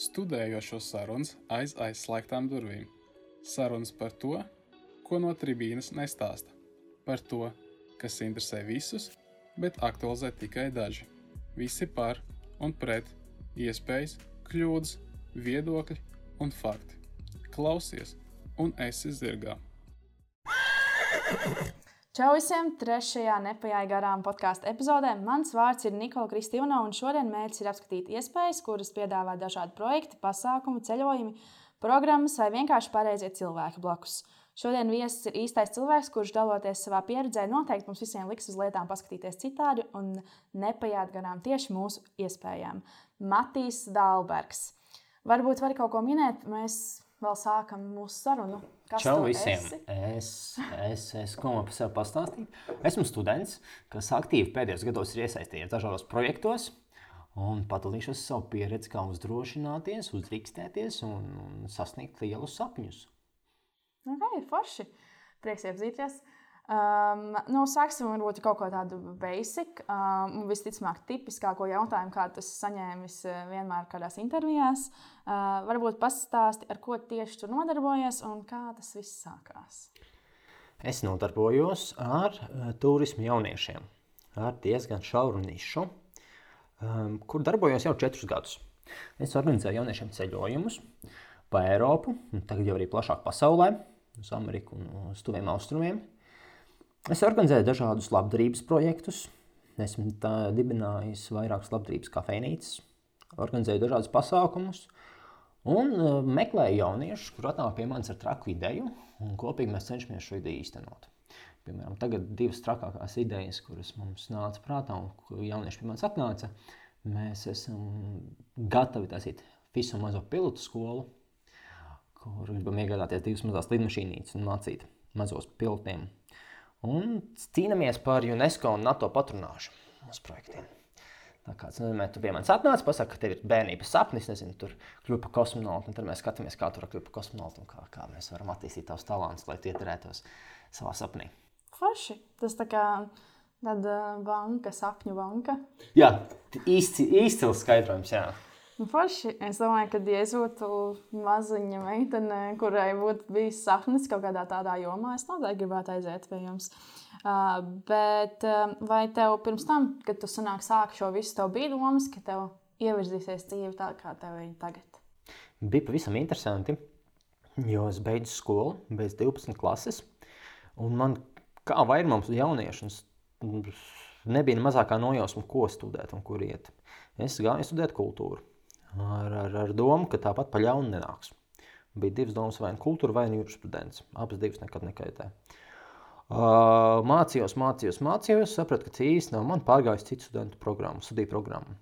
Studējošo sarunas aiz aizslēgtām durvīm. Sarunas par to, ko no tribīnes nestāsta. Par to, kas interesē visus, bet aktualizē tikai daži. Visi par un pret, iespējas, kļūdas, viedokļi un fakti. Klausies, un esi zirgā. Čau visiem! Trešajā nepajāja garām podkāstu epizodē. Mans vārds ir Nikola Kristīna, un šodien mērķis ir apskatīt iespējas, kuras piedāvā dažādi projekti, pasākumi, ceļojumi, programmas vai vienkārši pareizie cilvēki blakus. Šodien viesis ir īstais cilvēks, kurš daloties savā pieredzē, noteikti mums visiem liks uz lietām paskatīties citādi un nepaiet garām tieši mūsu iespējām. Matīs Dālbergs. Varbūt var kaut ko minēt, mēs vēl sākam mūsu sarunu. Kas Čau visiem! Esi? Es, es, es ko man par sevi pastāstīju. Esmu students, kas aktīvi pēdējos gados ir iesaistījies dažādos projektos. Un padalīšos savu pieredzi, kā uzdrošināties, uzdrīkstēties un, un sasniegt lielus sapņus. Okay, forši! Prieks iepazīties! Uh, Um, nu, sāksim varbūt kaut ko tādu basic. Um, visticamāk, tipiskāko jautājumu, kādu tas saņēmis uh, vienmēr kādās intervijās. Uh, varbūt pastāsti, ar ko tieši tur nodarbojies un kā tas viss sākās. Es nodarbojos ar uh, turismu jauniešiem, ar diezgan šauru nišu, um, kur darbojos jau četrus gadus. Es organizēju jauniešiem ceļojumus pa Eiropu, tagad jau arī plašāk pasaulē, uz Ameriku un uz Tuviem Austrumiem. Es organizēju dažādus labdarības projektus. Esmu dibinājis vairākas labdarības kafejnīcas, organizēju dažādus pasākumus un uh, meklēju jauniešus, kur atnāk pie manis ar traku ideju, un kopīgi mēs cenšamies šo ideju īstenot. Piemēram, tagad divas trakākās idejas, kuras mums nāca prātā, un ko jaunieši pie manis atnāca, mēs esam gatavi taisīt visu mazo pilotu skolu, kur gribam iegādāties divas mazas lidmašīnītes un mācīt mazos pilotiem un cīnāmies par UNESCO un NATO patronāžu mūsu projektiem. Tā kā tas nozīmē, tu pie manis atnāc, pasaki, ka tev ir bērnības sapnis, nezinu, tur kļūt par kosmonautu, un tad mēs skatāmies, kā tur kļūt par kosmonautu un kā, kā mēs varam attīstīt tavus talantus, lai tie ieturētos savā sapnī. Forši. Tas tā kā tāda banka, sapņu banka. Jā, īsti, izcils skaidrojums, jā. Nu, forši. Es domāju, ka, ja es būtu maziņa meitene, kurai būtu bijis sapnis kaut kādā tādā jomā, es noteikti gribētu aiziet pie jums. Uh, bet uh, vai tev pirms tam, kad tu sanāk, sāki šo visu, tev bija domas, ka tev ievirzīsies dzīve tā, kā tev ir tagad? Bija pavisam interesanti, jo es beidzu skolu, beidzu 12 klases, un man kā vairumams jauniešu nebija ne mazākā nojausma, ko studēt un kur iet. Es gāju studēt kultūru ar, ar, ar domu, ka tāpat pa ļaunu nenāks. Bija divas domas, vai nu kultūra, vai nu jurisprudence. Abas divas nekad nekaitē. Uh, mācījos, mācījos, mācījos, sapratu, ka tas īsti nav man pārgājis citu studentu programmu, studiju programmu.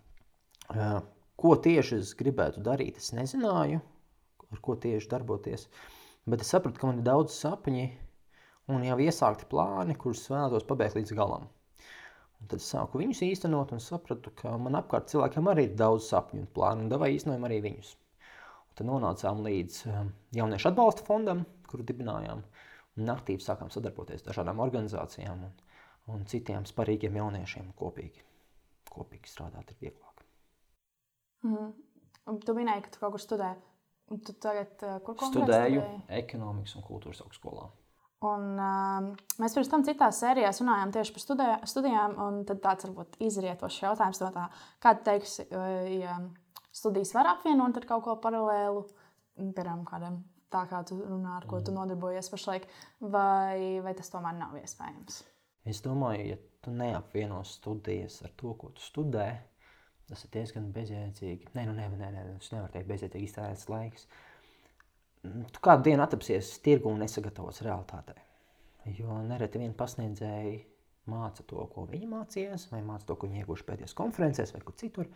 Uh, ko tieši es gribētu darīt, es nezināju, ar ko tieši darboties. Bet es sapratu, ka man ir daudz sapņi un jau iesākti plāni, kurus vēlētos pabeigt līdz galam. Un tad sāku viņus īstenot un sapratu, ka man apkārt cilvēkiem arī ir daudz sapņu un plānu, un devai īstenojam arī viņus. Un tad nonācām līdz um, jauniešu atbalsta fondam, kuru dibinājām, un aktīvi sākām sadarboties ar dažādām organizācijām un, un citiem sparīgiem jauniešiem kopīgi. Kopīgi strādāt ir vieglāk. Mm. Tu minēji, ka tu kaut kur studē. Un tu tagad uh, kur studēju? Studēju ekonomikas un kultūras augstskolā. Un, uh, mēs pirms tam citās sērijās runājām tieši par studē, studijām, un tāds varbūt izrietošs jautājums no tā, kāda teiks, ja studijas var apvienot ar kaut ko paralēlu, piemēram, kādam tā kā tu runā, ar ko tu mm. nodarbojies pašlaik, vai, vai tas tomēr nav iespējams? Es domāju, ja tu neapvieno studijas ar to, ko tu studē, tas ir diezgan bezjēdzīgi. Nē, nu, nē, nē, nē, tas nevar teikt bezjēdzīgi iztērēts laiks. Uh, tu kādu dienu atapsies tirgu un nesagatavots realitātei. Jo nereti vien pasniedzēji māca to, ko viņi mācījās, vai māca to, ko viņi ieguvuši pēdējās konferencēs vai kur citur.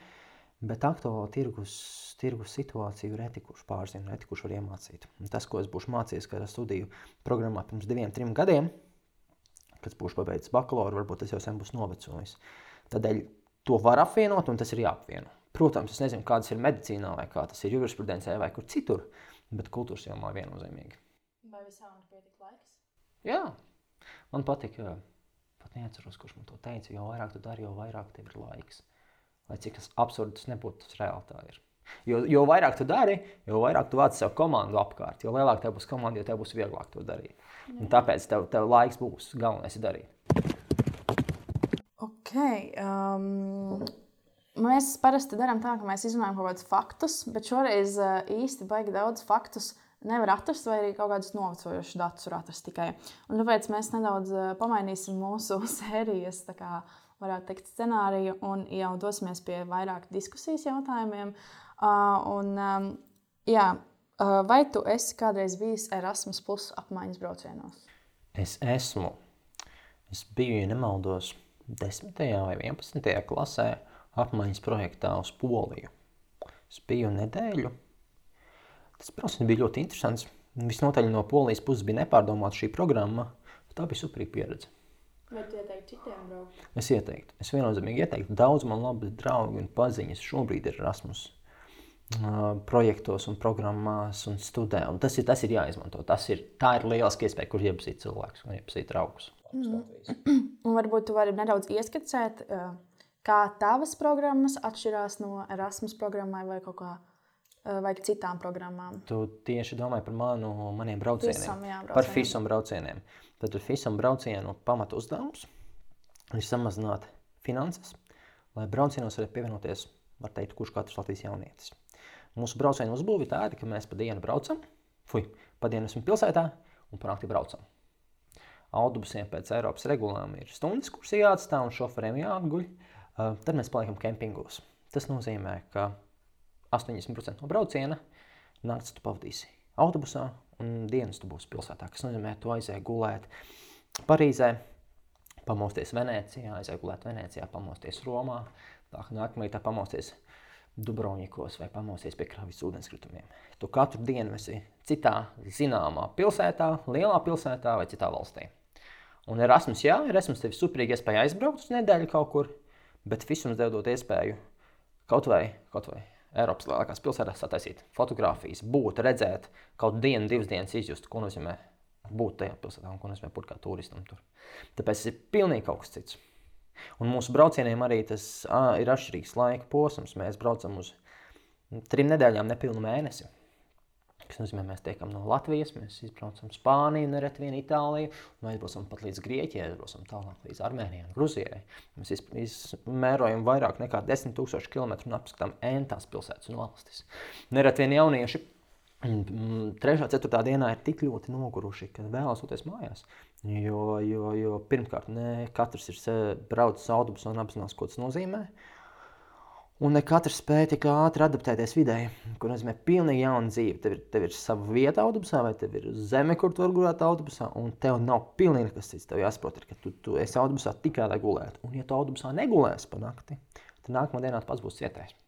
Bet aktuālo tirgus, tirgus situāciju reti kurš pārzina, reti kurš var iemācīt. Un tas, ko es būšu mācījies kādā studiju programmā pirms diviem, trim gadiem, kad būšu pabeidzis bakalauru, varbūt tas jau sen būs novecojis. Tādēļ to var apvienot, un tas ir jāapvieno. Protams, es nezinu, kādas ir medicīnā, vai kā tas ir jurisprudencē, vai kur citur. Bet kultūras jomā viennozīmīgi. Vai visām ir pietiek laiks? Jā, man patīk. Pat neatceros, kurš man to teica. Jo vairāk tu dari, jo vairāk tev ir laiks. Lai cik tas absurds nebūtu, tas reāli tā ir. Jo, jo vairāk tu dari, jo vairāk tu vāc sev komandu apkārt, jo lielāka tev būs komanda, jo tev būs vieglāk to darīt. Un tāpēc tev, tev laiks būs galvenais ir darīt. Ok. Um, mēs parasti darām tā, ka mēs izrunājam kaut kādus faktus, bet šoreiz uh, īsti baigi daudz faktus nevar atrast, vai arī kaut kādus novecojušus datus var atrast tikai. Un tāpēc mēs nedaudz uh, pamainīsim mūsu sērijas, kā varētu teikt, scenāriju un jau dosimies pie vairāk diskusijas jautājumiem. Uh, un, um, jā, uh, vai tu esi kādreiz bijis Erasmus Plus apmaiņas braucienos? Es esmu. Es biju, ja nemaldos, 10. vai 11. klasē apmaiņas projektā uz Poliju. Es biju nedēļu. Tas brauciens bija ļoti interesants. Visnotaļ no polijas puses bija nepārdomāta šī programma. Tā bija superīga pieredze. Vai tu ieteiktu citiem braukt? Es ieteiktu, es viennozīmīgi ieteiktu. Daudz man labi draugi un paziņas šobrīd ir Erasmus projektos un programmās un studē. Un tas, ir, tas ir jāizmanto. Tas ir, tā ir lieliska iespēja, kur iepazīt cilvēkus un iepazīt draugus. Un varbūt tu vari nedaudz ieskicēt, kā tavas programmas atšķirās no Erasmus programmai vai kaut kā. uh, Vai citām programmām. Tu tieši domāji par manu, maniem braucieniem. Fisam, jā, Par braucieniem. FISUM braucieniem. Tad FISUM braucienu pamata uzdevums ir samazināt finanses, lai braucienos varētu pievienoties, var teikt, kurš katrs Latvijas jaunietis. Mūsu braucienu uzbūve tāda, ka mēs pa dienu braucam, fui, pa dienu esam pilsētā un pa nakti braucam. Autobusiem pēc Eiropas regulām ir stundas, kuras jāatstāj un šoferiem jāatguļ. Uh, Tad mēs paliekam kempingos. Tas nozīmē, ka 80% no brauciena naktis tu pavadīsi autobusā un dienas tu būsi pilsētā. Tas nozīmē, ka tu aizēji gulēt Parīzē, pamosties Venecijā, aizēji gulēt Venecijā, pamosties Romā, tā nākamā rītā pamosties Dubrovnikos vai pamosties pie krāvis ūdenskritumiem. Tu katru dienu esi citā zināmā pilsētā, lielā pilsētā vai citā valstī. Un Erasmus, jā, Erasmus tev ir superīga iespēja aizbraukt uz nedēļu kaut kur, bet visums dev dot iespēju kaut vai, kaut vai Eiropas lielākās pilsētās sataisīt fotografijas, būt, redzēt, kaut dienu, divas dienas izjust, ko nozīmē būt tajā pilsētā un ko nozīmē būt kā turistam tur. Tāpēc tas ir pilnīgi kaut kas cits. Un mūsu braucieniem arī tas ā, ir atšķirīgs laika posms. Mēs braucam uz trim nedēļām, nepilnu mēnesi. Tas nozīmē, mēs tiekam no Latvijas, mēs izbraucam Spāniju, nereti vien Itāliju, un aizbraucam pat līdz Grieķijai, aizbraucam tālāk līdz Armēnijai un Gruzijai. Mēs iz- izmērojam vairāk nekā 10 000 km un apskatām entās pilsētas un valstis. Nereti vien jaunieši mm, trešā, ceturtā dienā ir tik ļoti noguruši, ka vēlas doties mājās. Jo, jo, jo pirmkārt, ne katrs ir braucis autobusā un apzinās, ko tas nozīmē. Un ne katrs spēja tik ātri adaptēties vidē, kur nozīmē pilnīgi jaunu dzīvi. Tev ir, tev ir sava vieta autobusā, vai tev ir zeme, kur tu vari gulēt autobusā, un tev nav pilnīgi nekas cits. Tev jāsaprot, ka tu, tu esi autobusā tikai lai gulētu. Un, ja tu autobusā negulēsi pa nakti, tad nākamā dienā tu pats būsi cietējis.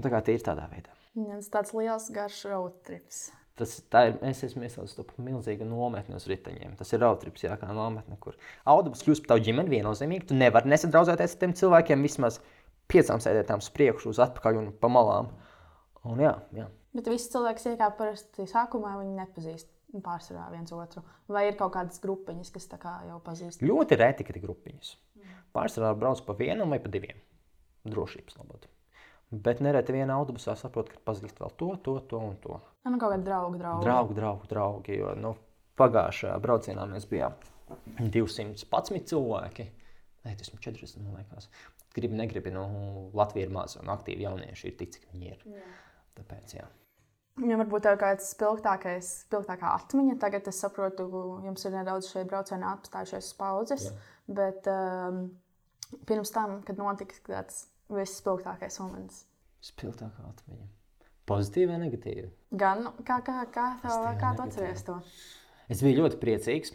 Tā kā tie ir tādā veidā. Tas tāds liels garš road trips. Tas ir. Es esmu iesaistīts par milzīgu nometni uz riteņiem. Tas ir rautrips, jā, kā nometne, kur autobus kļūst par tavu ģimeni viennozīmīgi. Tu nevari nesadraudzēties ar tiem cilvēkiem vismaz piecām sēdētām uz priekšu, uz atpakaļ un pa malām. Un jā, jā. Bet visi cilvēki iekāp parasti sākumā, viņi nepazīst pārsvarā viens otru. Vai ir kaut kādas grupiņas, kas tā kā jau pazīst? Ļoti reti, ir grupiņas. Pārsvarā brauc pa vienam vai pa diviem. Drošības labad. Bet nereti vienā autobusā saprot, ka pazīst vēl to, to, to un to. Jā, nu kaut kāda drauga, drauga. Draugi, draugi, draugi. Jo nu, pagājušajā braucienā mēs bijām 211 cilvēki. Nē, 240 man liekas. Gribu, negribu, nu, Latvija ir maza un aktīvi jaunieši ir tik, cik viņi ir. Jā. Tāpēc, jā. Ja varbūt tev kāds spilgtākais, spilgtākā atmiņa, tagad es saprotu, jums ir nedaudz šie braucieni apstājušies uz pauzes. Jā. Bet um, pirms tam, kad notika tāds visspilgtākais moments, Spilgtākā atmiņa. Pozitīva vai negatīva? gan nu, kā, kā, kā, tev, Pozitīva, kā tu atceries to? Es biju ļoti priecīgs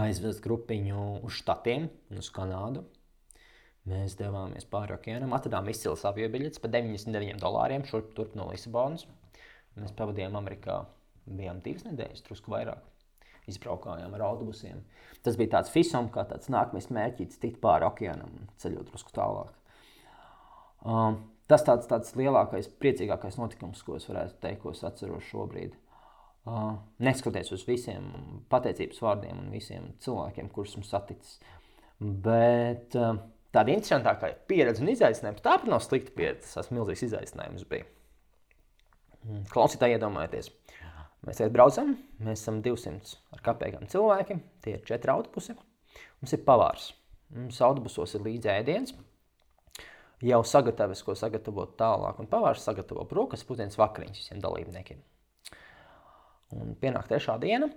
aizvest grupiņu uz Štatiem un uz Kanādu. Mēs devāmies pāri okeānam, atradām izcils avio biļetes par 99 dolāriem šurp turp no Lisabonas. Mēs pavadījām Amerikā, bijām divas nedēļas, drusku vairāk. Izbraukājām ar autobusiem. Tas bija tāds fisam, kā tāds nākamais mērķis, tikt pāri okeānam un ceļot drusku tālāk. Um, tas tāds, tāds lielākais, priecīgākais notikums, ko es varētu teikt, ko es atceros šobrīd. Uh, neskatoties uz visiem pateicības vārdiem un visiem cilvēkiem, kurus esmu saticis. Bet uh, tāda interesantākā pieredze un izaicinājums. Tā nav slikta pieredze, tas milzīgs izaicinājums bija. Mm, klausītāji, iedomājieties, mēs šeit braucam, mēs esam 200 ar kapekām cilvēki, tie ir četri autobusi. Mums ir pavārs. Mums autobusos ir līdzi ēdiens. Jau sagatavs, ko sagatavot tālāk, un pavārs sagatavo brokastu pusdienas vakariņas visiem dalībniekiem. Un pienāk trešā diena,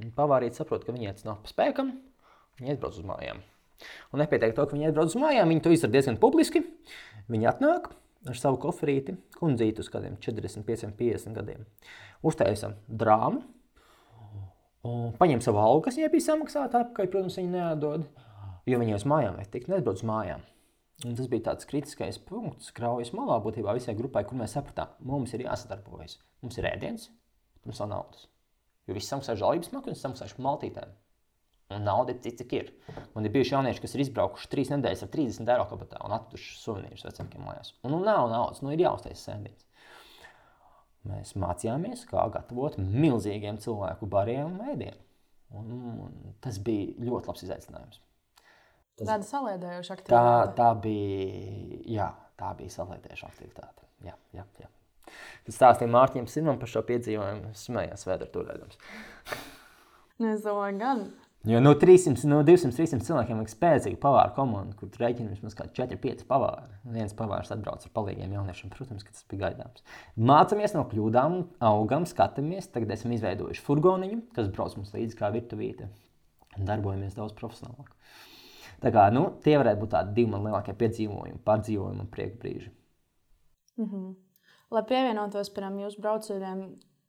un pavārīte saprot, ka viņi iet nav pa spēkam, viņi iet uz mājām. Un nepietiek to, ka viņi iet uz mājām, viņi to izdara diezgan publiski. Viņi atnāk ar savu koferīti, kundzīti uz kādiem 45, 50 gadiem. Uztaisam drāmu, paņem savu algu, kas viņai bija samaksāta atpakaļ, protams, viņi neatdod, jo viņi uz mājām vai tik neatbrauc uz mājām. Un tas bija tāds kritiskais punkts, kraujas malā būtībā visai grupai, kur mēs sapratām, mums ir jāsadarbojas. Mums ir ēdiens, mums nav naudas. Jo viss samaksā žēlības maksu un samaksāšu maltītēm. Un nauda ir cik, ir. Man ir bijuši jaunieši, kas ir izbraukuši trīs nedēļas ar 30 eiro kabatā un atveduši suvenīrus vecākiem mājās. Un nu, nav naudas, nu ir jāuztais sēdīts. Mēs mācījāmies, kā gatavot milzīgiem cilvēku bariem ēdienu. Un, un tas bija ļoti labs izaicinājums. Tas, Tāda saliedējoša aktivitāte. Tā, tā bija, jā, tā bija saliedējoša aktivitāte. Jā, jā, jā. Tas stāstīja Mārtiņam Simam par šo piedzīvojumu. Es smējos vēdru turēdams. Nu, es domāju, gan. Jo no 300, no 200, 300 cilvēkiem ir spēcīga pavāra komanda, kur rēķina vismaz 4-5 pavāri. Viens pavārs atbrauc ar palīgiem jauniešiem. Protams, ka tas bija gaidāms. Mācāmies no kļūdām, augam, skatāmies. Tagad esam izveidojuši furgoniņu, kas brauc mums līdzi kā virtuvīte. Darbojamies daudz profesionālāk. Tā kā, nu, tie varētu būt tādi divi man lielākie piedzīvojumi, pārdzīvojumi un prieka brīži. Mm -hmm. Lai pievienotos piemēram jūsu braucieniem,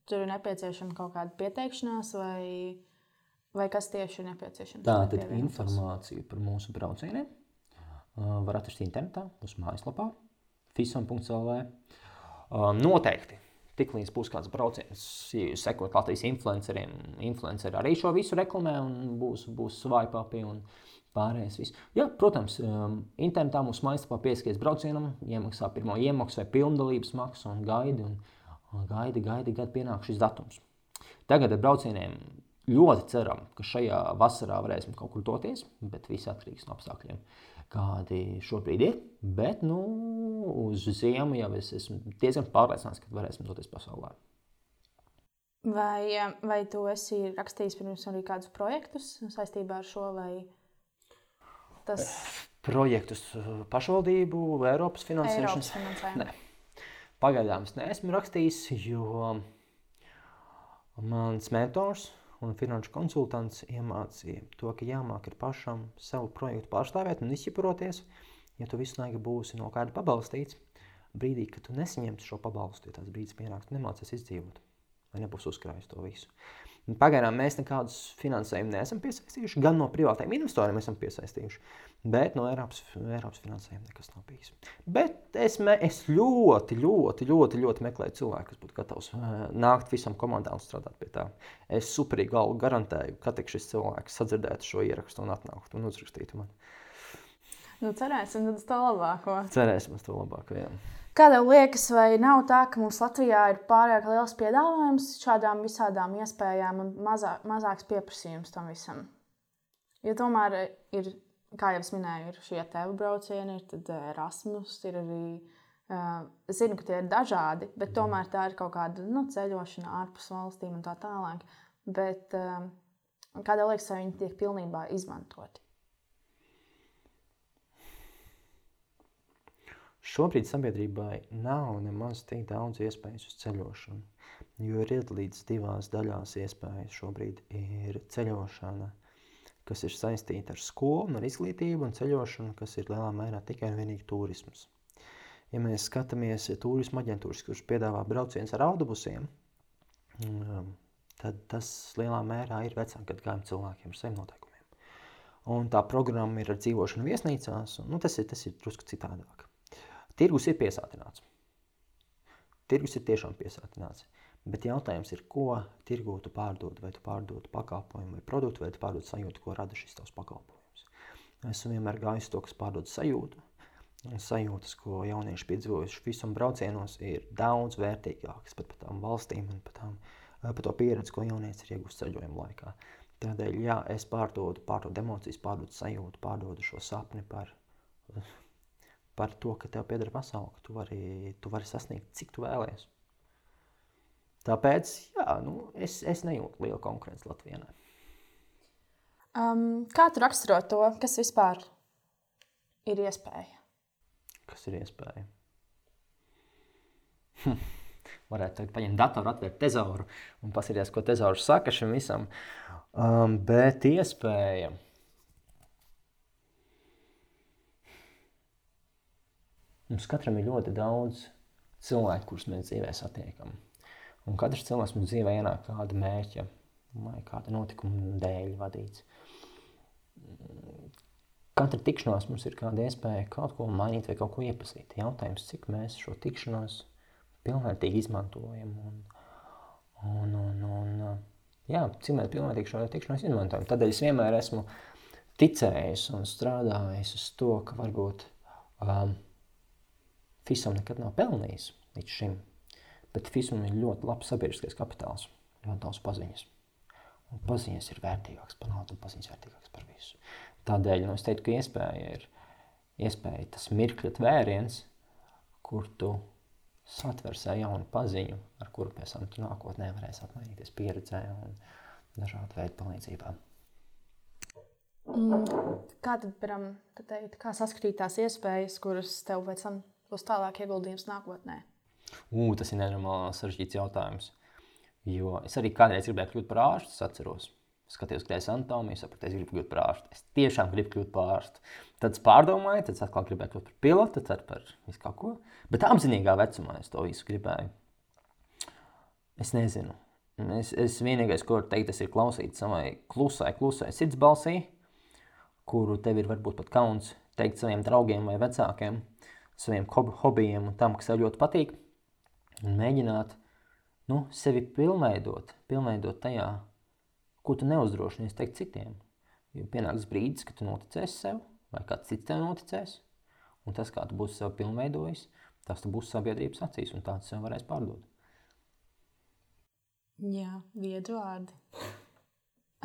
tur ir nepieciešama kaut kāda pieteikšanās vai Vai kas tieši ir nepieciešams? Tā tad informācija par mūsu braucieniem uh, var atrast internetā, mūsu mājaslapā, fisam.lv. Uh, noteikti, tiklīdz būs kāds brauciens, sekot Latvijas influenceriem, influenceri arī šo visu reklamē un būs, būs svaipapi un pārējais viss. Jā, protams, um, internetā mūsu mājaslapā pieskaties braucienam, iemaksā pirmo iemaksu vai pilndalības maksu un gaidi, un gaidi, gaidi, gadu pienāk šis datums. Tagad ar braucieniem ļoti ceram, ka šajā vasarā varēsim kaut kur doties, bet viss atkarīgs no apstākļiem, kādi šobrīd ir. Bet nu, uz ziemu jau es esmu diezgan pārliecināts, ka varēsim doties pasaulē. Vai, vai tu esi rakstījis pirms arī kādus projektus saistībā ar šo? Tas... Projektus pašvaldību, Eiropas finansēšanas. Nē. Pagaidām es neesmu rakstījis, jo mans mentors un finanšu konsultants iemācīja to, ka jāmāk ir pašam savu projektu pārstāvēt un izķiproties, ja tu visu laiku būsi no kāda pabalstīts. Brīdī, kad tu nesaņemsi šo pabalstu, ja tāds brīdis pienāks, nemācies izdzīvot vai nebūs uzkrājis to visu. Pagaidām mēs nekādus finansējumus neesam piesaistījuši, gan no privātiem investoriem esam piesaistījuši, bet no Eiropas, Eiropas finansējuma nekas nav bijis. Bet es, me, es ļoti, ļoti, ļoti, ļoti meklēju cilvēku, kas būtu gatavs uh, nākt visam komandām un strādāt pie tā. Es superīgi galvu garantēju, ka tik šis cilvēks sadzirdētu šo ierakstu un atnāktu un uzrakstītu man. Nu, cerēsim uz to labāko. Cerēsim uz to labāko, jā. Kā tev liekas, vai nav tā, ka mums Latvijā ir pārāk liels piedāvājums šādām visādām iespējām un mazā, mazāks pieprasījums tam visam? Jo tomēr ir, kā jau es minēju, ir šie tevu braucieni, ir Erasmus, ir arī. Uh, es zinu, ka tie ir dažādi, bet tomēr tā ir kaut kāda nu, ceļošana ārpus valstīm un tā tālāk. Bet, uh, kādā liekas, vai viņi tiek pilnībā izmantoti? Šobrīd sabiedrībai nav nemaz tik daudz iespēju uz ceļošanu, jo ir iedalīts divās daļās iespējas. Šobrīd ir ceļošana, kas ir saistīta ar skolu un ar izglītību, un ceļošana, kas ir lielā mērā tikai un vienīgi turisms. Ja mēs skatāmies turisma aģentūras, kuras piedāvā braucienus ar autobusiem, um, tad tas lielā mērā ir vecāku gadagājumu cilvēkiem ar saviem noteikumiem. Un tā programma ir ar dzīvošanu viesnīcās, un nu, tas, ir, tas ir drusku citādāk. Tirgus ir piesātināts. Tirgus ir tiešām piesātināts. Bet jautājums ir, ko tirgū tu pārdod? Vai tu pārdod pakalpojumu vai produktu, vai tu pārdod sajūtu, ko rada šis tavs pakalpojums. Esmu vienmēr gājis to, kas pārdod sajūtu. Sajūtas, ko jaunieši piedzīvojuši visam braucienos, ir daudz vērtīgākas pat par tām valstīm un par, tām, par to pieredzi, ko jaunietis ir iegūst ceļojuma laikā. Tādēļ, jā, es pārdodu, pārdodu emocijas, pārdodu sajūtu, pārdodu šo sapni par par to, ka tev pieder pasaule, ka tu vari, tu vari sasniegt, cik tu vēlēsies. Tāpēc jā, nu, es, es nejūtu lielu konkurenci Latvijā. Um, kā tu raksturo to, kas vispār ir iespēja? Kas ir iespēja? Hm. Varētu teikt, paņemt datoru, atvērt tezauru un paskatīties, ko tezaurs saka šim visam. Um, bet iespēja. Mums katram ir ļoti daudz cilvēku, kurus mēs dzīvē satiekam. Un katrs cilvēks mums dzīvē ienāk kāda mērķa vai kāda notikuma dēļ vadīts. Katra tikšanās mums ir kāda iespēja kaut ko mainīt vai kaut ko iepazīt. Jautājums, cik mēs šo tikšanos pilnvērtīgi izmantojam. Un, un, un, un, jā, cik mēs pilnvērtīgi šo tikšanos izmantojam. Tādēļ es vienmēr esmu ticējis un strādājis uz to, ka varbūt um, FISam nekad nav pelnījis līdz šim. Bet FISam ir ļoti labs sabiedriskais kapitāls, ļoti daudz paziņas. Un paziņas ir vērtīgākas par naudu, un paziņas vērtīgākas par visu. Tādēļ nu, es teiktu, ka iespēja ir iespēja tas mirkļa tvēriens, kur tu satversē jaunu paziņu, ar kuru pēc tam tu nākotnē varēsi apmainīties pieredzē un dažādu veidu palīdzībā. Kā tad, piram, tad teikt, kā saskatīt tās iespējas, kuras tev pēc tam būs tālāk ieguldījums nākotnē? U, tas ir nenormāli sarežģīts jautājums. Jo es arī kādreiz gribēju kļūt par ārstu, es atceros. Skatījos, ka es anatomiju sapratu, es gribu kļūt par ārstu. Es tiešām gribu kļūt par ārstu. Tad es pārdomāju, tad es atkal gribēju kļūt par pilotu, tad par visu kaut ko. Bet apzinīgā vecumā es to visu gribēju. Es nezinu. Es, es vienīgais, ko varu teikt, tas ir klausīt savai klusai, klusai sirdsbalsī, kuru tev ir varbūt pat kauns teikt saviem draugiem vai vecākiem, saviem hobijiem un tam, kas tev ļoti patīk un mēģināt nu, sevi pilnveidot, pilnveidot tajā, ko tu neuzdrošinies teikt citiem. Jo pienāks brīdis, kad tu noticēsi sev, vai kāds cits tev noticēs, un tas, kā tu būsi sev pilnveidojis, tas tu būsi sabiedrības acīs, un tāds sev varēs pārdot. Jā, viedri vārdi.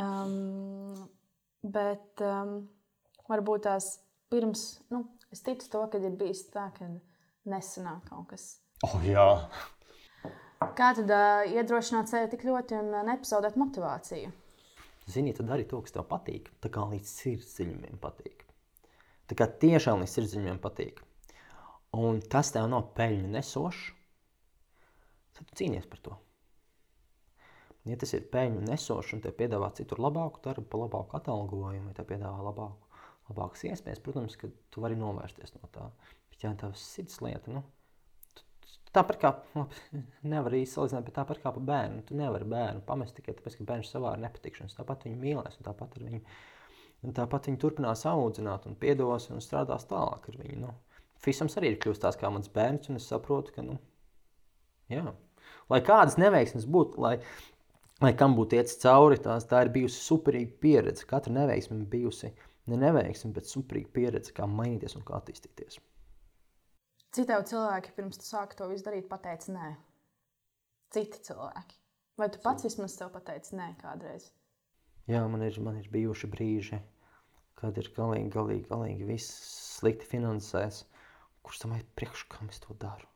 Um, bet um, varbūt tās pirms, nu, es ticu to, ka ir bijis tā, ka nesanāk kaut kas Oh, jā. Kā tad uh, iedrošināt sevi tik ļoti un nepazaudēt motivāciju? Zini, tad dari to, kas tev patīk. Tā kā līdz sirdsdziļumiem patīk. Tā kā tiešām līdz sirdsdziļumiem patīk. Un tas tev nav peļņu nesošs, tad cīnies par to. Ja tas ir peļņu nesošs un te piedāvā citur labāku darbu, labāku atalgojumu, vai te piedāvā labāku, labākas iespējas, protams, ka tu vari novērsties no tā. Bet ja tavs sirds lieta, nu, Tāpat kā labi, nevar īsti salīdzināt, bet tāpat kā par bērnu. Tu nevari bērnu pamest tikai tāpēc, ka bērns savā ir nepatikšanas. Tāpat viņu mīlēs, un tāpat ar viņu. Un tāpat viņi turpinās audzināt, un piedos un strādās tālāk ar viņu. Nu, Fisams arī ir kļuvis tāds kā mans bērns, un es saprotu, ka, nu, jā, lai kādas neveiksmes būtu, lai, lai kam būtu iet cauri, tās, tā ir bijusi superīga pieredze. Katra neveiksme bijusi ne neveiksme, bet superīga pieredze, kā mainīties un kā attīstīties. Tev cilvēki pirms tu sāki to visu darīt, pateica nē? Citi cilvēki. Vai tu pats vismaz tev pateici nē kādreiz? Jā, man ir, man ir bijuši brīži, kad ir galīgi, galīgi, galīgi viss slikti finansēs. Kurš tam ir priekš, kam es to daru?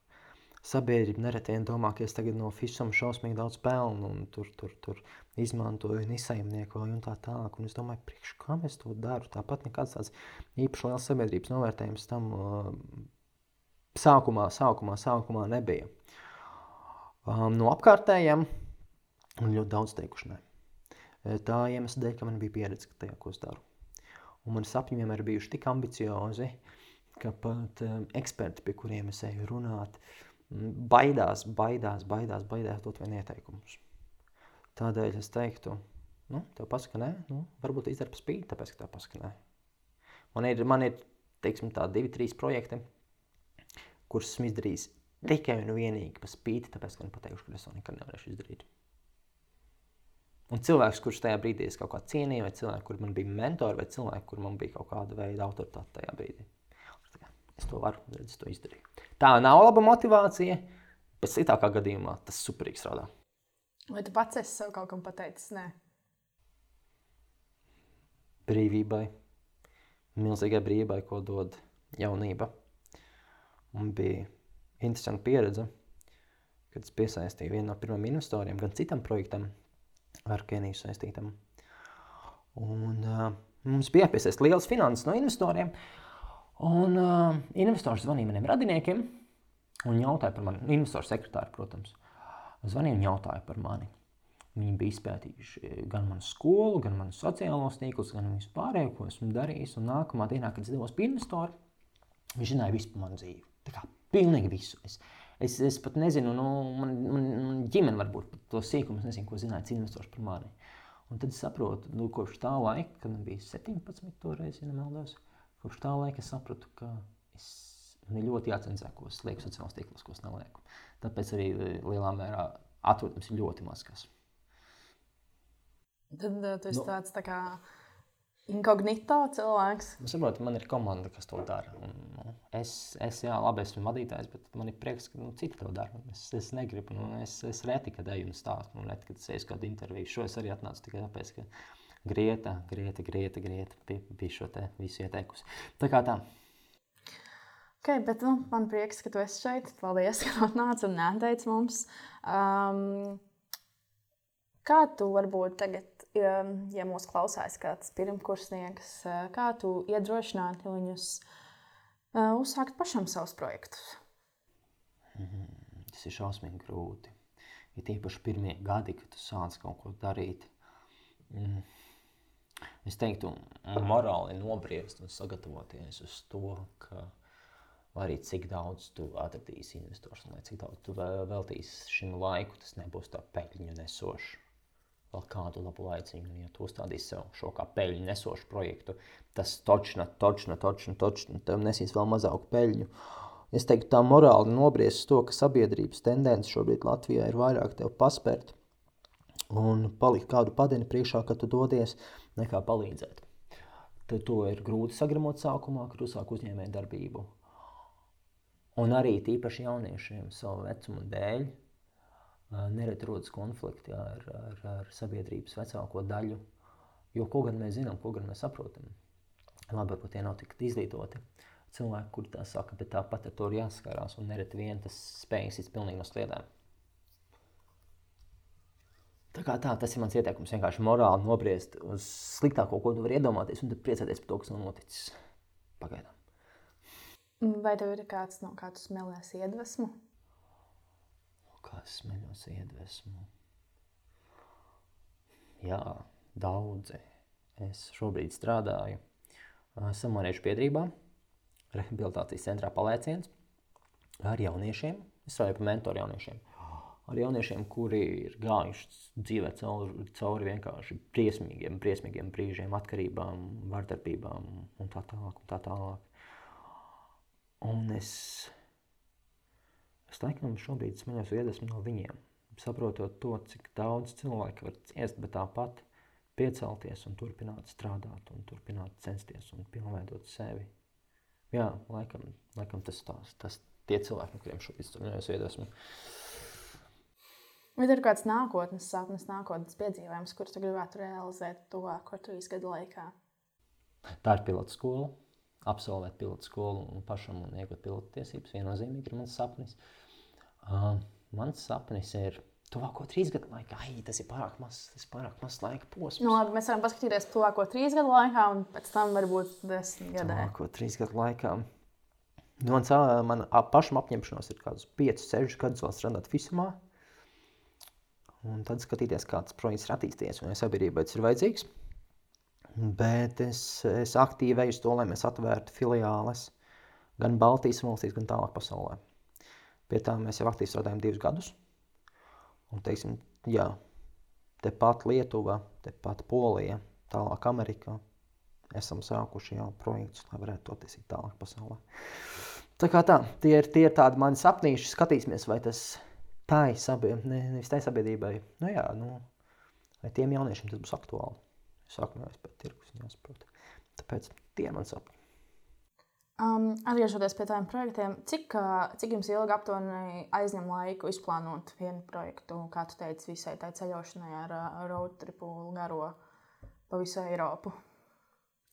Sabiedrība nereti vien domā, ka es tagad no fisam šausmīgi daudz pelnu un tur, tur, tur izmantoju un izsaimniekoju un tā tālāk. Un es domāju, priekš, kam es to daru? Tāpat nekāds tāds īpaši liels sabiedrības novērtējums tam uh, sākumā, sākumā, sākumā nebija. Um, no apkārtējiem man ļoti daudz teikuši ne. E, tā iemesla dēļ, ka man bija pieredze tajā, ko es daru. Un mani sapņi vienmēr bijuši tik ambiciozi, ka pat um, eksperti, pie kuriem es eju runāt, baidās, baidās, baidās, baidās dot vien ieteikumus. Tādēļ es teiktu, nu, tev pasaka nē, nu, varbūt izdara spīti, tāpēc, ka tev pasaka nē. Man ir, man ir, teiksim tā, divi, trīs projekti, kurus esmu izdarījis tikai un vienīgi par spīti, tāpēc, ka man pateikuši, ka es to nekad nevarēšu izdarīt. Un cilvēks, kurš tajā brīdī es kaut kā cienīju, vai cilvēks, kur man bija mentori, vai cilvēks, kur man bija kaut kāda veida autoritāte tajā brīdī. Es to varu, redz, es to izdarīju. Tā nav laba motivācija, bet sliktākā gadījumā tas superīgi strādā. Vai tu pats esi sev kaut kam pateicis? Nē, brīvībai, milzīgai brīvībai, ko dod jaunība. Un bija interesanta pieredze, kad es piesaistīju vienu no pirmajiem investoriem, gan citam projektam, ar Keniju saistītam. Un, uh, mums bija piesaistīts liels finanses no investoriem. Un uh, investors zvanīja maniem radiniekiem un jautāja par mani. Investoru sekretāri, protams, zvanīja un jautāja par mani. Viņi bija izpētījuši gan manu skolu, gan manu sociālos tīklus, gan visu pārējo, ko esmu darījis. Un nākamā dienā, kad es devos pie investora, viņš zināja visu par manu dzīvi. Tā kā pilnīgi visu. Es, es, es pat nezinu, nu, man, man, man ģimene varbūt to sīkumu, nezinu, ko zināja investors par mani. Un tad es saprotu, nu, kopš tā laika, kad man bija 17, toreiz, ja nemaldos, kopš tā laika es sapratu, ka es, man ļoti jācensē, ko es lieku sociālās tīklos, ko es nelieku. Tāpēc arī lielā mērā atrodams ir ļoti maz kas. Tad uh, tu esi nu, tāds tā kā inkognito cilvēks. Es saprotu, man ir komanda, kas to dara. Un, nu, es, es, jā, labi, esmu vadītājs, bet man ir prieks, ka nu, citi to dara. Es, es negribu, nu, es, es reti, kad eju un stāstu, un reti, kad es eju kādu interviju. Šo es arī atnācu tikai tāpēc, ka Grieta, Grieta, Grieta, Grieta bija, bija šo te visu ieteikusi. Tā kā tā. Okay, bet, nu, man prieks, ka tu esi šeit. Paldies, ka atnāci un neteici mums. Um, kā tu varbūt tagad ja, ja mūsu klausās kāds pirmkursnieks, kā tu iedrošinātu viņus uzsākt pašam savus projektus? Mm, tas ir šausmīgi grūti. Ir ja tīpaši pirmie gadi, kad tu sāc kaut ko darīt. Mm. Es teiktu, morāli nobriest un sagatavoties uz to, ka arī cik daudz tu atradīsi investors, un cik daudz tu veltīsi šim laiku, tas nebūs tā peļņu nesošs vēl kādu labu laiciņu. Ja tu uzstādīsi sev šo kā peļņu nesošu projektu, tas točna, točna, točna, točna, tev nesīs vēl mazāku peļņu. Es teiktu, tā morāli nobriest to, ka sabiedrības tendence šobrīd Latvijā ir vairāk tev paspērt un palikt kādu padeni priekšā, kad tu dodies, nekā palīdzēt. Tad to ir grūti sagramot sākumā, kad uzsāk uzņēmē darbību. Un arī tīpaši jauniešiem savu vecumu dēļ, nereti rodas konflikti ar, ar, ar sabiedrības vecāko daļu. Jo ko gan mēs zinām, ko gan mēs saprotam? Labi, varbūt tie nav tik izglītoti cilvēki, kuri tā saka, bet tāpat ar to ir jāskarās. Un nereti vien tas spējas ir pilnīgi no sliedēm. Kā tā, tas ir mans ieteikums. Vienkārši morāli nobriest uz sliktāko, ko tu vari iedomāties, un priecāties par to, kas nav noticis pagaidām. Vai tev ir kāds no kā tu smēlies iedvesmu? kas smeļos iedvesmu. Jā, daudzi. Es šobrīd strādāju Samariešu biedrībā, rehabilitācijas centrā palēciens ar jauniešiem. Es strādāju par mentoru jauniešiem. Ar jauniešiem, kuri ir gājuši dzīvē cauri, cauri vienkārši briesmīgiem, briesmīgiem brīžiem, atkarībām, vardarbībām un tā tālāk. Un tā tālāk. Un es Es laikam šobrīd smeļos iedvesmu no viņiem, saprotot to, cik daudz cilvēku var ciest, bet tāpat piecelties un turpināt strādāt, un turpināt censties un pilnveidot sevi. Jā, laikam, laikam tas tās, tas tie cilvēki, no kuriem šobrīd smeļos iedvesmu. Vai ir kāds nākotnes sapnis, nākotnes piedzīvojums, kurus tu gribētu realizēt tuvāko trīs gadu laikā? Tā ir pilota skola. Absolvēt pilotu skolu un pašam un iegūt pilotu tiesības viennozīmīgi ir mans sapnis. Uh, mans sapnis ir tuvāko trīs gadu laikā. Ai, tas ir pārāk mazs, tas ir pārāk mazs laika posms. Nu, labi, mēs varam paskatīties tuvāko trīs gadu laikā, un pēc tam varbūt desmit gadu. Tuvāko trīs gadu laikā. Nu, man man pašam apņemšanās ir kaut kāds 5, 6 gadus vēl strādāt visumā. Un tad skatīties, kā tas projekts ir attīstījies un sabiedrībai tas ir vajadzīgs. Bet es, es uz to, lai mēs atvērtu filiāles gan Baltijas valstīs, gan tālāk pasaulē. Pie tā mēs jau aktīvi strādājam divus gadus. Un, teiksim, jā, tepat Lietuva, tepat Polija, tālāk Amerikā. Esam sākuši jau projektus, lai varētu to attīstīt tālāk pasaulē. Tā kā tā, tie ir, tie ir tādi mani sapnīši, skatīsimies, vai tas tā ir sabiedrībai, ne, nevis tai sabiedrībai. Nu jā, nu, vai tiem jauniešiem tas būs aktuāli. Sākumā jau pēc tirgus jāsaprot. Tāpēc tie mani sapņi. Um, atgriežoties pie tādiem projektiem, cik, cik jums ilgi aptuveni aizņem laiku izplānot vienu projektu, kā tu teici, visai tai ceļošanai ar road tripu garo pa visu Eiropu?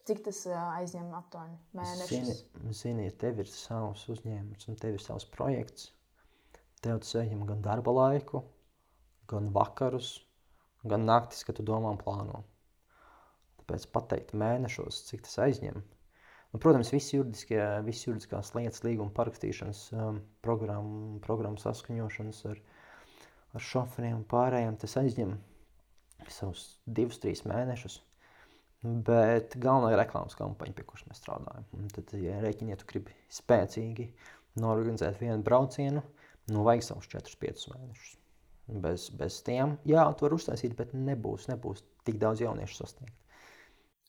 Cik tas aizņem aptuveni mēnešus? Zini, zini, tev ir savs uzņēmums un tev ir savs projekts, tev tas aizņem gan darba laiku, gan vakarus, gan naktis, kad tu domā un plāno. Tāpēc pateikt mēnešos, cik tas aizņem. Nu, protams, visas juridiskās lietas, līguma parakstīšanas, um, programmu, programmu saskaņošanas ar, ar šoferiem un pārējiem, tas aizņem savus divus, trīs mēnešus. Bet galvenā ir reklāmas kampaņa, pie kuras mēs strādājam. Un tad, ja rēķiniet, tu gribi spēcīgi norganizēt vienu braucienu, nu vajag savus 4-5 mēnešus. Bez, bez tiem, jā, tu vari uztaisīt, bet nebūs, nebūs tik daudz jauniešu sasniegt.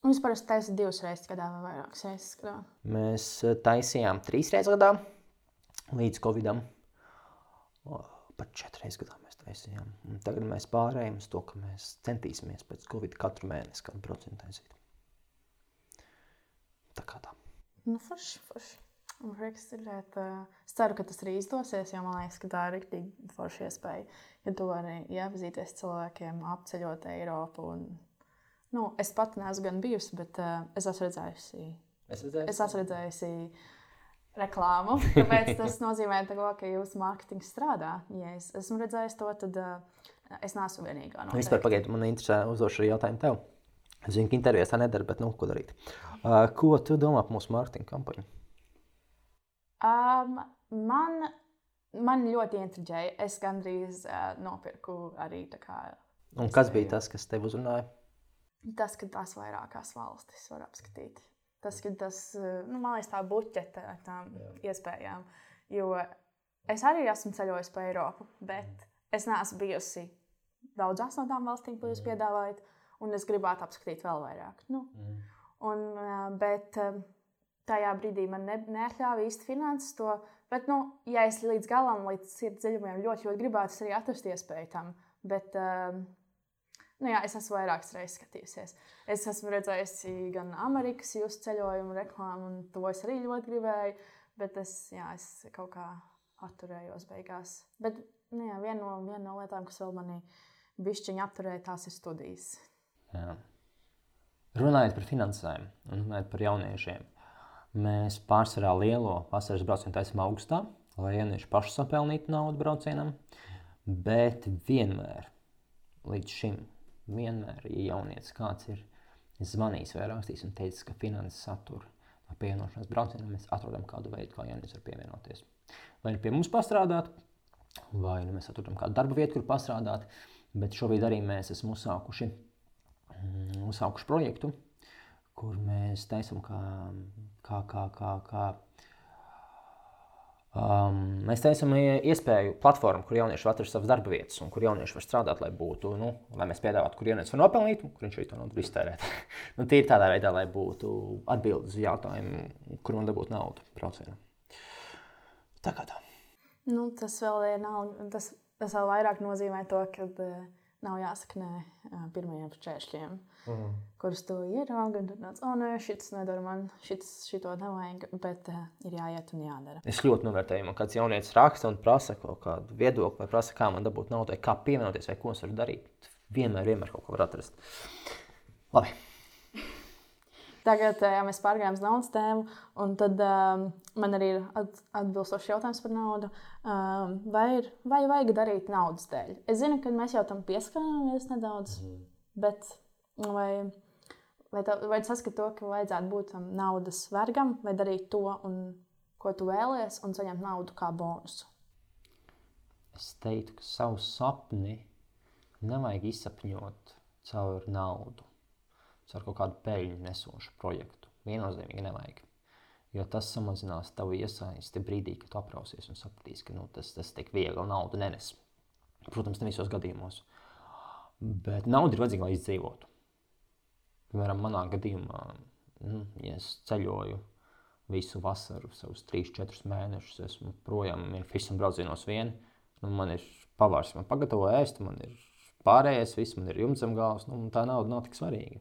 Un jūs parasti taisat divas reizes gadā vai vairākas reizes gadā? Mēs eh, taisījām trīs reizes gadā līdz Covidam. Pat četras reizes gadā mēs taisījām. Un tagad mēs pārējām uz to, ka mēs centīsimies pēc Covid katru mēnesi kādu procentu taisīt. Tā kā tā. Nu, forši, forši. Man prieks dzirdēt. Es ceru, ka tas arī izdosies, jo man liekas, ka tā ir rīktīgi forša iespēja. Ja tu vari iepazīties cilvēkiem, apceļot Eiropu. Un, nu, es pat neesmu gan bijusi, bet uh, es esmu redzējusi, Es redzēju, es esmu redzējusi reklāmu. Tāpēc tas nozīmē, tā, ko, ka jūsu mārketings strādā. Ja es esmu redzējis to, tad uh, es neesmu vienīgā. Nu, Vispār pagaidu, man interesē uzdošu jautājumu tev. Es zinu, ka intervijās tā nedara, bet nu, ko darīt? Uh, ko tu domā par mūsu mārketinga kampaņu? Um, man, man ļoti intriģēja. Es gandrīz uh, nopirku arī tā kā. Un kas bija tas, kas tev uzrunāja? Tas, ka tās vairākās valstis var apskatīt. Tas, ka tas, uh, nu, man liekas, tā buķete ar tām Jā. iespējām. Jo es arī esmu ceļojis pa Eiropu, bet es neesmu bijusi daudzās no tām valstīm, ko jūs piedāvājat, un es gribētu apskatīt vēl vairāk. Nu, Mm. un, uh, bet uh, tajā brīdī man ne, neatļāva īsti finanses to. Bet, nu, ja es līdz galam, līdz sirds dziļumiem ļoti, ļoti gribētu, es arī atrastu iespēju tam. Bet, um, nu, jā, es esmu vairākas reizes skatījusies. Es esmu redzējusi gan Amerikas jūsu ceļojumu reklāmu, un to es arī ļoti gribēju. Bet es, jā, es kaut kā atturējos beigās. Bet nu, jā, viena, no, viena no lietām, kas vēl manī bišķiņa apturēja, tās ir studijas. Jā. Runājot par finansēm un runājot par jauniešiem, mēs pārsvarā lielo vasaras braucienu taisām augustā, lai jaunieši paši sapelnītu naudu braucienam. Bet vienmēr, līdz šim, vienmēr, ja jaunietis kāds ir zvanījis vai rakstījis un teicis, ka finanses satura no pievienošanās braucienam, mēs atrodam kādu veidu, kā jaunietis var pievienoties. Vai nu pie mums pastrādāt, vai nu mēs atrodam kādu darba vietu, kur pastrādāt. Bet šobrīd arī mēs esam uzsākuši mm, uzsākuši projektu, kur mēs taisām, kā, kā, kā, kā, kā um, mēs taisām iespēju platformu, kur jaunieši var atrast savas darba vietas, un kur jaunieši var strādāt, lai būtu, nu, lai mēs piedāvātu, kur jaunietis var nopelnīt, un kur viņš to naudu iztērēt. nu, Tīri tādā veidā, lai būtu atbildes uz jautājumu, kur man dabūt naudu braucienam. Tā kā tā. Nu, tas vēl ir nav, tas, tas vēl vairāk nozīmē to, ka uh, nav jāsaka nē pirmajiem šķēršļiem, Mm. kurus tu ieraugi. Tad nāc, oh, nē, šis nedara man, šis šito nevajag, bet uh, ir jāiet un jādara. Es ļoti novērtēju, man kāds jaunietis raksta un prasa kaut kādu viedokli, vai prasa, kā man dabūt naudu, kā pievienoties, vai ko es varu darīt. Vienmēr, vienmēr kaut ko var atrast. Labi. Tagad jā, mēs pārgājām uz naudas tēmu, un tad um, man arī ir at, atbilstošs jautājums par naudu. Um, vai, ir, vai vajag darīt naudas dēļ? Es zinu, ka mēs jau tam pieskarāmies nedaudz, mm. bet vai, vai, tā, vai saskat to, ka vajadzētu būt tam naudas vergam, vai darīt to, un, ko tu vēlies, un saņemt naudu kā bonusu? Es teiktu, ka savu sapni nevajag izsapņot caur naudu, caur kaut kādu peļņu nesošu projektu. Viennozīmīgi nevajag. Jo tas samazinās tavu iesaisti brīdī, kad aprausies un sapratīsi, ka nu, tas, tas tik viegli naudu nenes. Protams, ne visos gadījumos. Bet nauda ir vajadzīga, lai izdzīvotu. Piemēram, manā gadījumā, nu, ja es ceļoju visu vasaru, savus 3-4 mēnešus, esmu projām visam braucienos vien. Nu, man ir pavārs, man pagatavo ēst, man ir pārējais, viss man ir jumts zem galvas. Nu, tā nauda nav tik svarīga.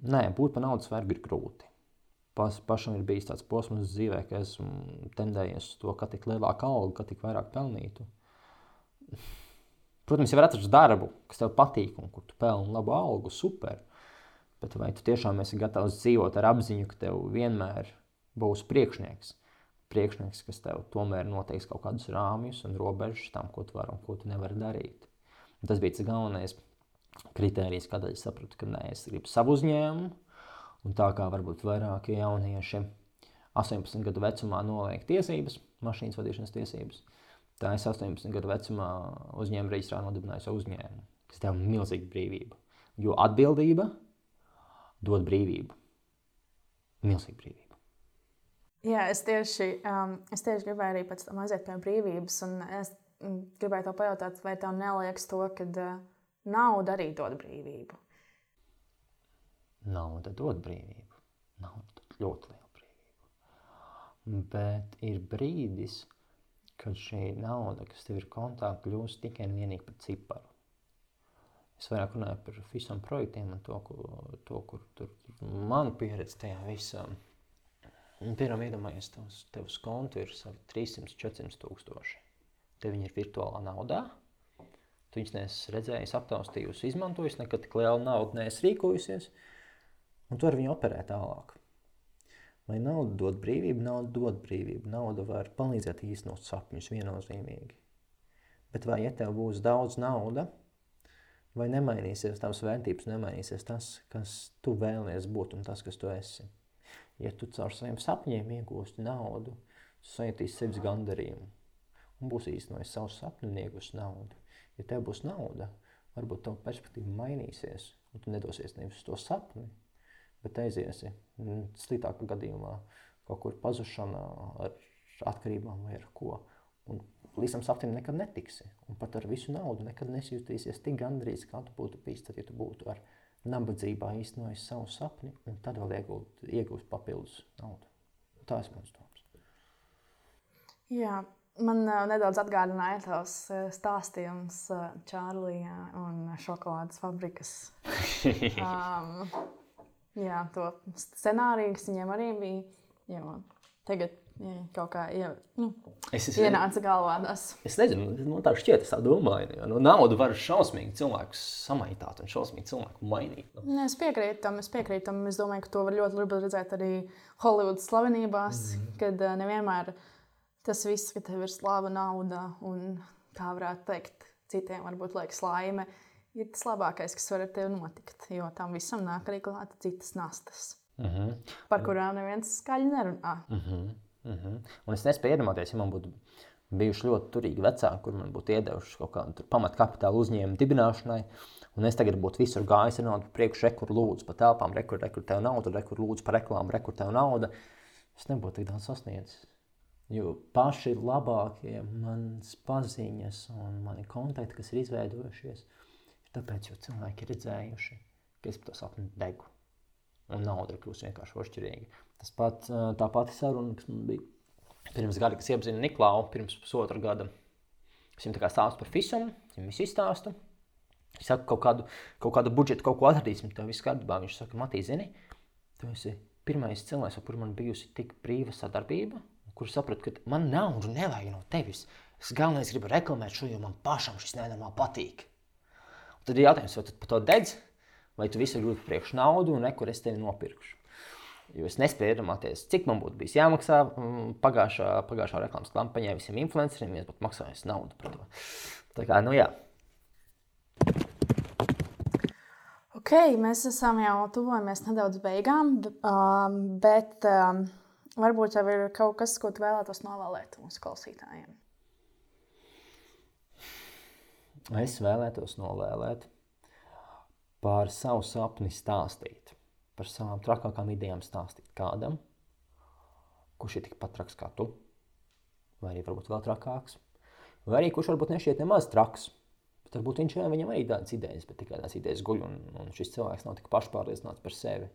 Nē, būt par naudas vergu ir grūti. Pas, pašam ir bijis tāds posms dzīvē, ka esmu tendējies uz to, ka tik lielāka alga, ka tik vairāk pelnītu. Protams, ja var atrast darbu, kas tev patīk un kur tu pelni labu algu, super. Bet vai tu tiešām esi gatavs dzīvot ar apziņu, ka tev vienmēr būs priekšnieks? Priekšnieks, kas tev tomēr noteiks kaut kādus rāmjus un robežas tam, ko tu vari un ko tu nevari darīt. Un tas bija tas galvenais kritērijs, kādēļ es sapratu, ka nē, es gribu savu uzņēmumu. Un tā kā varbūt vairākie jaunieši 18 gadu vecumā noliek tiesības, mašīnas vadīšanas tiesības, tā es 18 gadu vecumā uzņēmu reģistrā nodibināju savu uzņēmumu, kas tev milzīgu brīvību. Jo atbildība dod brīvību. Milzīgu brīvību. Jā, es tieši, um, es tieši gribēju arī pēc tam aiziet pie brīvības. Es mm, gribēju te pajautāt, vai tev neliekas to, ka uh, nauda arī dod brīvību? Nauda dod brīvību. Nauda dod ļoti lielu brīvību. Bet ir brīdis, kad šī nauda, kas tev ir kontā, kļūst tikai un vienīgi par ciparu. Es vairāk runāju par visiem projektiem un to, ko, to kur tur, tur man pieredze tajā visā. Piemēram, iedomājies, tavs, tavs kontu ir 300, 400 tūkstoši. Te viņi ir virtuālā naudā. Tu viņus neesi redzējis, aptaustījusi, izmantojusi, nekad tik lielu naudu neesi rīkojusies, un tu ar viņu operē tālāk. Vai nauda dod brīvību? Nauda dod brīvību. Nauda var palīdzēt īstenot sapņus viennozīmīgi. Bet vai, ja tev būs daudz naudas, vai nemainīsies tavs vērtības, nemainīsies tas, kas tu vēlies būt un tas, kas tu esi. Ja tu caur saviem sapņiem iegūsti naudu, tu sajutīsi sevis gandarījumu un būsi īstenojis savu sapni un iegūsi naudu. Ja tev būs nauda, varbūt tava perspektīva mainīsies un tu nedosies nevis uz to sapni, bet aiziesi mm, sliktākā gadījumā kaut kur pazušanā ar atkarībām vai ar ko. Un līdz tam sapnim nekad netiksi. Un pat ar visu naudu nekad nesjutīsies tik gandrīz, kā tu būtu bijis, tad, ja tu būtu ar nabadzībā īstenojis savu sapni, un tad vēl iegūt, iegūst papildus naudu. Tā ir mans domas. Jā, man uh, nedaudz atgādināja tavs uh, stāstījums uh, Čārlijā un šokolādes fabrikas. um, jā, to scenāriju, kas viņiem arī bija. Jo tagad Jā, kaut kā jā, nu, es, es, ienāca galvā tas. Es nezinu, man tā šķiet, es tā domāju. Jo, nu, nauda var šausmīgi cilvēkus samaitāt un šausmīgi cilvēku mainīt. Nu. Nē, es piekrītu tam, es piekrītu tam. Es domāju, ka to var ļoti labi redzēt arī Holivudas slavenībās, mm -hmm. kad uh, nevienmēr tas viss, ka tev ir slava, nauda un, kā varētu teikt, citiem varbūt liekas laime, ir tas labākais, kas var ar tevi notikt. Jo tam visam nāk arī klāta citas nastas, mm -hmm. par kurām neviens skaļi nerunā. Mm -hmm. Mm -hmm. Un es nespēju iedomāties, ja man būtu bijuši ļoti turīgi vecāki, kur man būtu iedevuši kaut kādu pamatkapitālu uzņēmumu dibināšanai. Un es tagad būtu visur gājis ar naudu, priekšā rekur lūdzu par telpām, rekur, rekur tev naudu, rekur lūdzu par reklāmu, rekur tev naudu. Es nebūtu tik daudz sasniedzis. Jo paši labākie manas paziņas un mani kontakti, kas ir izveidojušies, ir tāpēc, jo cilvēki ir redzējuši, ka es par to sapni degu. Un nauda ir kļuvusi vienkārši ošķirīga. Tas pat, tā pati saruna, kas man bija pirms gada, kas iepazina Niklausu pirms pusotra gada. Es viņam stāstu par FISUM, viņam visu izstāstu. Es saku, kaut kādu, kaut kādu budžetu, kaut ko atradīsim, tev viss kārtībā. Viņš saka, Matī, zini, tu esi pirmais cilvēks, ar kuru man bijusi tik brīva sadarbība, kur sapratu, ka man naudu nevajag no tevis. Es galvenais gribu reklamēt šo, jo man pašam šis nenormāli patīk. Un tad ir jautājums, vai tu par to dedz, vai tu visu gribi priekš naudu un nekur es tevi nopirkšu. Jo es nespēju iedomāties, cik man būtu bijis jāmaksā mm, pagājušā, pagājušā reklāmas kampaņā visiem influenceriem, ja būtu maksājis naudu par to. Tā kā, nu jā. Ok, mēs esam jau tuvojamies nedaudz beigām, um, bet um, varbūt jau ir kaut kas, ko tu vēlētos novēlēt mūsu klausītājiem. Es vēlētos novēlēt par savu sapni stāstīt par savām trakākām idejām stāstīt kādam, kurš ir tikpat traks kā tu, vai arī varbūt vēl trakāks, vai arī kurš varbūt nešķiet nemaz traks. Varbūt viņš viņam arī tādas idejas, bet tikai tās idejas guļ, un, un šis cilvēks nav tik pašpārliecināts par sevi.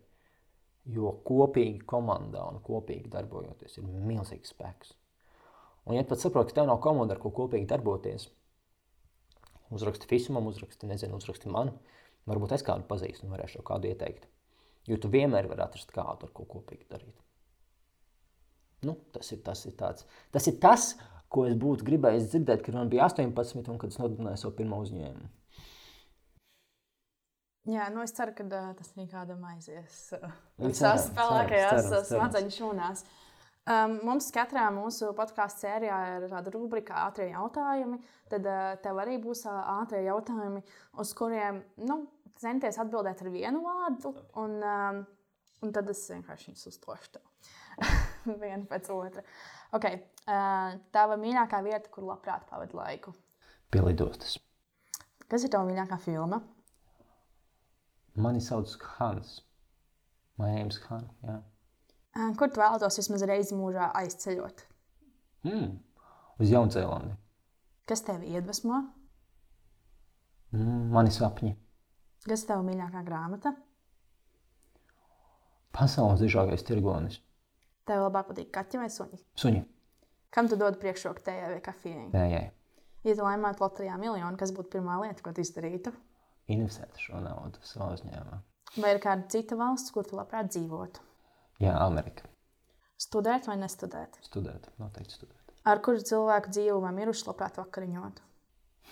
Jo kopīgi komandā un kopīgi darbojoties ir milzīgs spēks. Un, ja pat saproti, ka tev nav komanda, ar ko kopīgi darboties, uzraksti Fismam, uzraksti, nezinu, uzraksti man, varbūt es kādu pazīstu un varēšu kādu ieteikt. Jo tu vienmēr vari atrast kādu, ar ko kopīgi darīt. Nu, tas, ir, tas, ir tāds, tas ir tas, ko es būtu gribējis dzirdēt, kad man bija 18 un kad es nodibināju savu pirmo uzņēmumu. Jā, nu es ceru, ka uh, tas kādam aizies. Uh, visās spēlēkajās smadzeņu šūnās. Um, mums katrā mūsu podkāstu sērijā ir tāda rubrika ātrie jautājumi. Tad uh, tev arī būs uh, ātrie jautājumi, uz kuriem nu, centies atbildēt ar vienu vārdu. Un, um, un tad es vienkārši viņus uztošu tev. vienu pēc otra. Okay. Uh, tava mīļākā vieta, kur labprāt pavadīt laiku. Pie lidostas. Kas ir tava mīļākā filma? Mani sauc Hans. Mājams Han. Jā. Kur tu vēlētos vismaz reizi mūžā aizceļot? Mm. Uz Jaunzēlandi. Kas tevi iedvesmo? Mm. Mani sapņi. Kas ir tava mīļākā grāmata? Pasaules dižākais tirgonis. Tev labāk patīk kaķi vai suņi? Suņi. Kam tu dod priekšroku tējai vai kafijai? Tējai. Ja tu laimētu loterijā miljonu, kas būtu pirmā lieta, ko tu izdarītu? Investēt šo naudu savā uzņēmumā. Vai ir kāda cita valsts, kur tu labprāt dzīvotu? Jā, Amerika. Studēt vai nestudēt? Studēt. Noteikti studēt. Ar kuru cilvēku dzīvu vai mirušu labprāt vakariņot?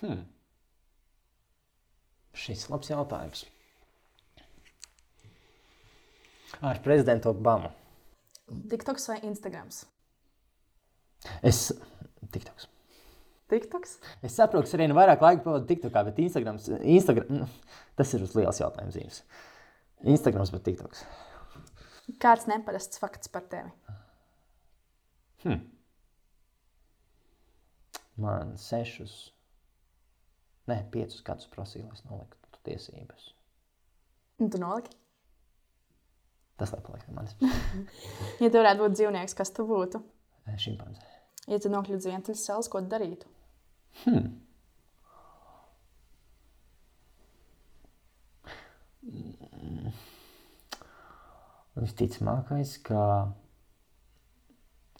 Hmm. Šis labs jautājums. Ar prezidentu Obamu. TikToks vai Instagrams? Es. TikToks. TikToks? Es saprotu, ka arī nu vairāk laika pavadu TikTokā, bet Instagrams, Instagram, nu, tas ir uz liels jautājums zīmes. Instagrams, bet TikToks. Kāds neparasts fakts par tevi? Hmm. Man sešus, ne, piecus gadus prasīja, lai es noliktu tiesības. Un tu noliki? Tas lai paliek manis. Ja tu varētu būt dzīvnieks, kas tu būtu? Šimpanzē. Ja tu nokļūtu vientuļs salas, ko tu darītu? Hmm. Visticamākais, ka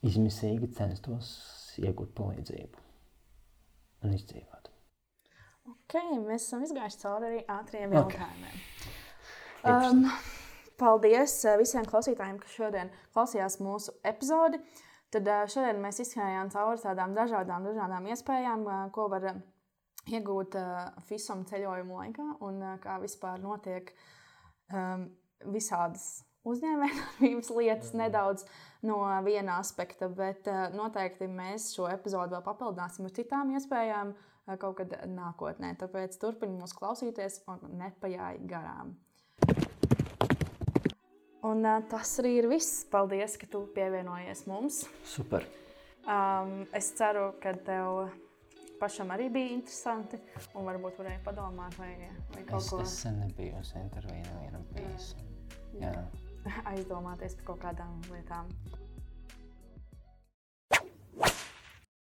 izmisīgi censtos iegūt palīdzību un izdzīvot. Ok, mēs esam izgājuši cauri arī ātriem jautājumiem. Um, paldies uh, visiem klausītājiem, kas šodien klausījās mūsu epizodi. Tad šodien mēs izskrējām cauri tādām dažādām, dažādām iespējām, ko var iegūt FISOM ceļojuma laikā un kā vispār notiek visādas uzņēmējdarbības lietas nedaudz no viena aspekta, bet noteikti mēs šo epizodu vēl papildināsim ar citām iespējām kaut kad nākotnē. Tāpēc turpiniet mūs klausīties un nepajāj garām. Un uh, tas arī ir viss. Paldies, ka tu pievienojies mums. Super. Um, es ceru, ka tev pašam arī bija interesanti un varbūt varēja padomāt vai, vai kaut Es, ko es sen nebiju uz interviju nevienam bijis. Jā. aizdomāties par kaut kādām lietām.